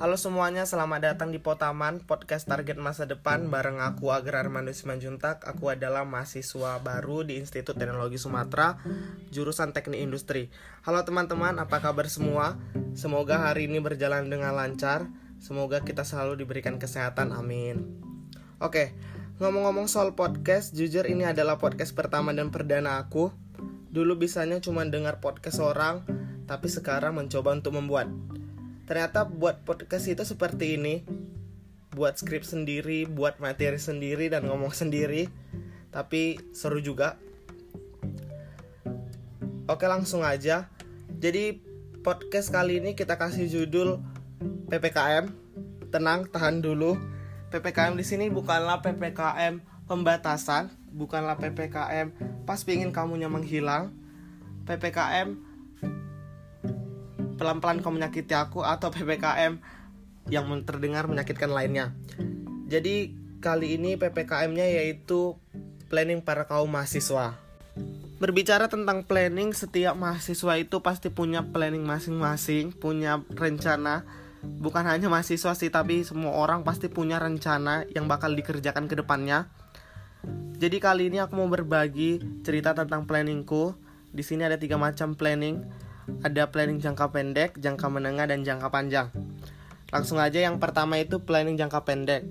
Halo semuanya, selamat datang di Potaman, podcast target masa depan bareng aku Agar Armando Simanjuntak. Aku adalah mahasiswa baru di Institut Teknologi Sumatera, jurusan Teknik Industri. Halo teman-teman, apa kabar semua? Semoga hari ini berjalan dengan lancar. Semoga kita selalu diberikan kesehatan, amin. Oke, ngomong-ngomong soal podcast, jujur ini adalah podcast pertama dan perdana aku. Dulu bisanya cuma dengar podcast orang, tapi sekarang mencoba untuk membuat ternyata buat podcast itu seperti ini. Buat skrip sendiri buat materi sendiri dan ngomong sendiri. Tapi seru juga. Oke langsung aja. Jadi podcast kali ini kita kasih judul ppkm tenang tahan dulu. Ppkm di sini bukanlah ppkm pembatasan bukanlah ppkm pas pingin kamunya menghilang. Ppkm pelan-pelan kau menyakiti aku atau PPKM yang terdengar menyakitkan lainnya. Jadi kali ini PPKM-nya yaitu planning para kaum mahasiswa. Berbicara tentang planning, setiap mahasiswa itu pasti punya planning masing-masing, punya rencana. Bukan hanya mahasiswa sih, tapi semua orang pasti punya rencana yang bakal dikerjakan ke depannya. Jadi kali ini aku mau berbagi cerita tentang planningku. Di sini ada tiga macam planning ada planning jangka pendek, jangka menengah, dan jangka panjang. Langsung aja yang pertama itu planning jangka pendek.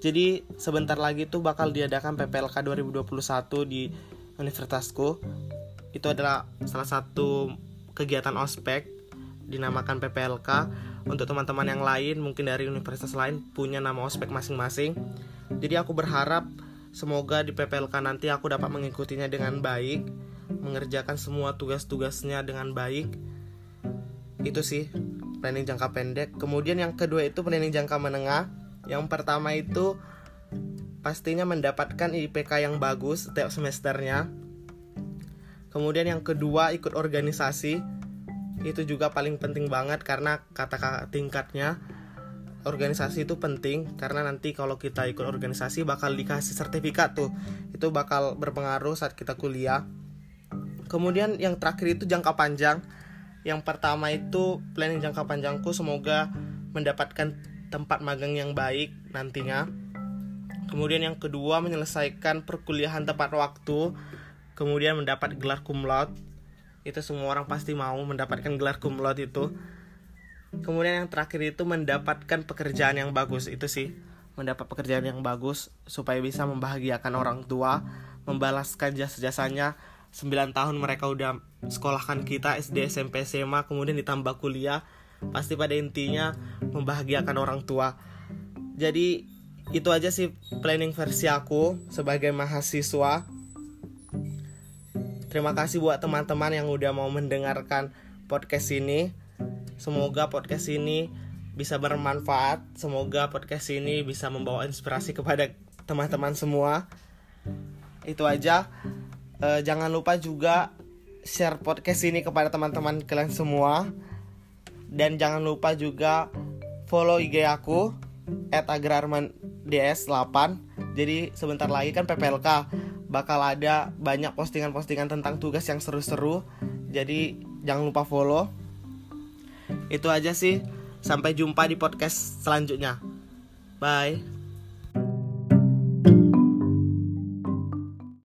Jadi sebentar lagi tuh bakal diadakan PPLK 2021 di universitasku. Itu adalah salah satu kegiatan ospek dinamakan PPLK. Untuk teman-teman yang lain mungkin dari universitas lain punya nama ospek masing-masing. Jadi aku berharap semoga di PPLK nanti aku dapat mengikutinya dengan baik mengerjakan semua tugas-tugasnya dengan baik. Itu sih planning jangka pendek. Kemudian yang kedua itu planning jangka menengah. Yang pertama itu pastinya mendapatkan IPK yang bagus setiap semesternya. Kemudian yang kedua ikut organisasi. Itu juga paling penting banget karena kata tingkatnya organisasi itu penting. Karena nanti kalau kita ikut organisasi bakal dikasih sertifikat tuh. Itu bakal berpengaruh saat kita kuliah Kemudian yang terakhir itu jangka panjang. Yang pertama itu planning jangka panjangku semoga mendapatkan tempat magang yang baik nantinya. Kemudian yang kedua menyelesaikan perkuliahan tepat waktu. Kemudian mendapat gelar cum laude. Itu semua orang pasti mau mendapatkan gelar cum laude itu. Kemudian yang terakhir itu mendapatkan pekerjaan yang bagus itu sih mendapat pekerjaan yang bagus supaya bisa membahagiakan orang tua, membalaskan jasa-jasanya 9 tahun mereka udah sekolahkan kita SD, SMP, SMA, kemudian ditambah kuliah, pasti pada intinya membahagiakan orang tua. Jadi itu aja sih planning versi aku sebagai mahasiswa. Terima kasih buat teman-teman yang udah mau mendengarkan podcast ini. Semoga podcast ini bisa bermanfaat. Semoga podcast ini bisa membawa inspirasi kepada teman-teman semua. Itu aja uh, jangan lupa juga share podcast ini kepada teman-teman kalian semua. Dan jangan lupa juga follow IG aku @agrarmands8 jadi sebentar lagi kan PPLK bakal ada banyak postingan-postingan tentang tugas yang seru-seru. Jadi jangan lupa follow. Itu aja sih. Sampai jumpa di podcast selanjutnya. Bye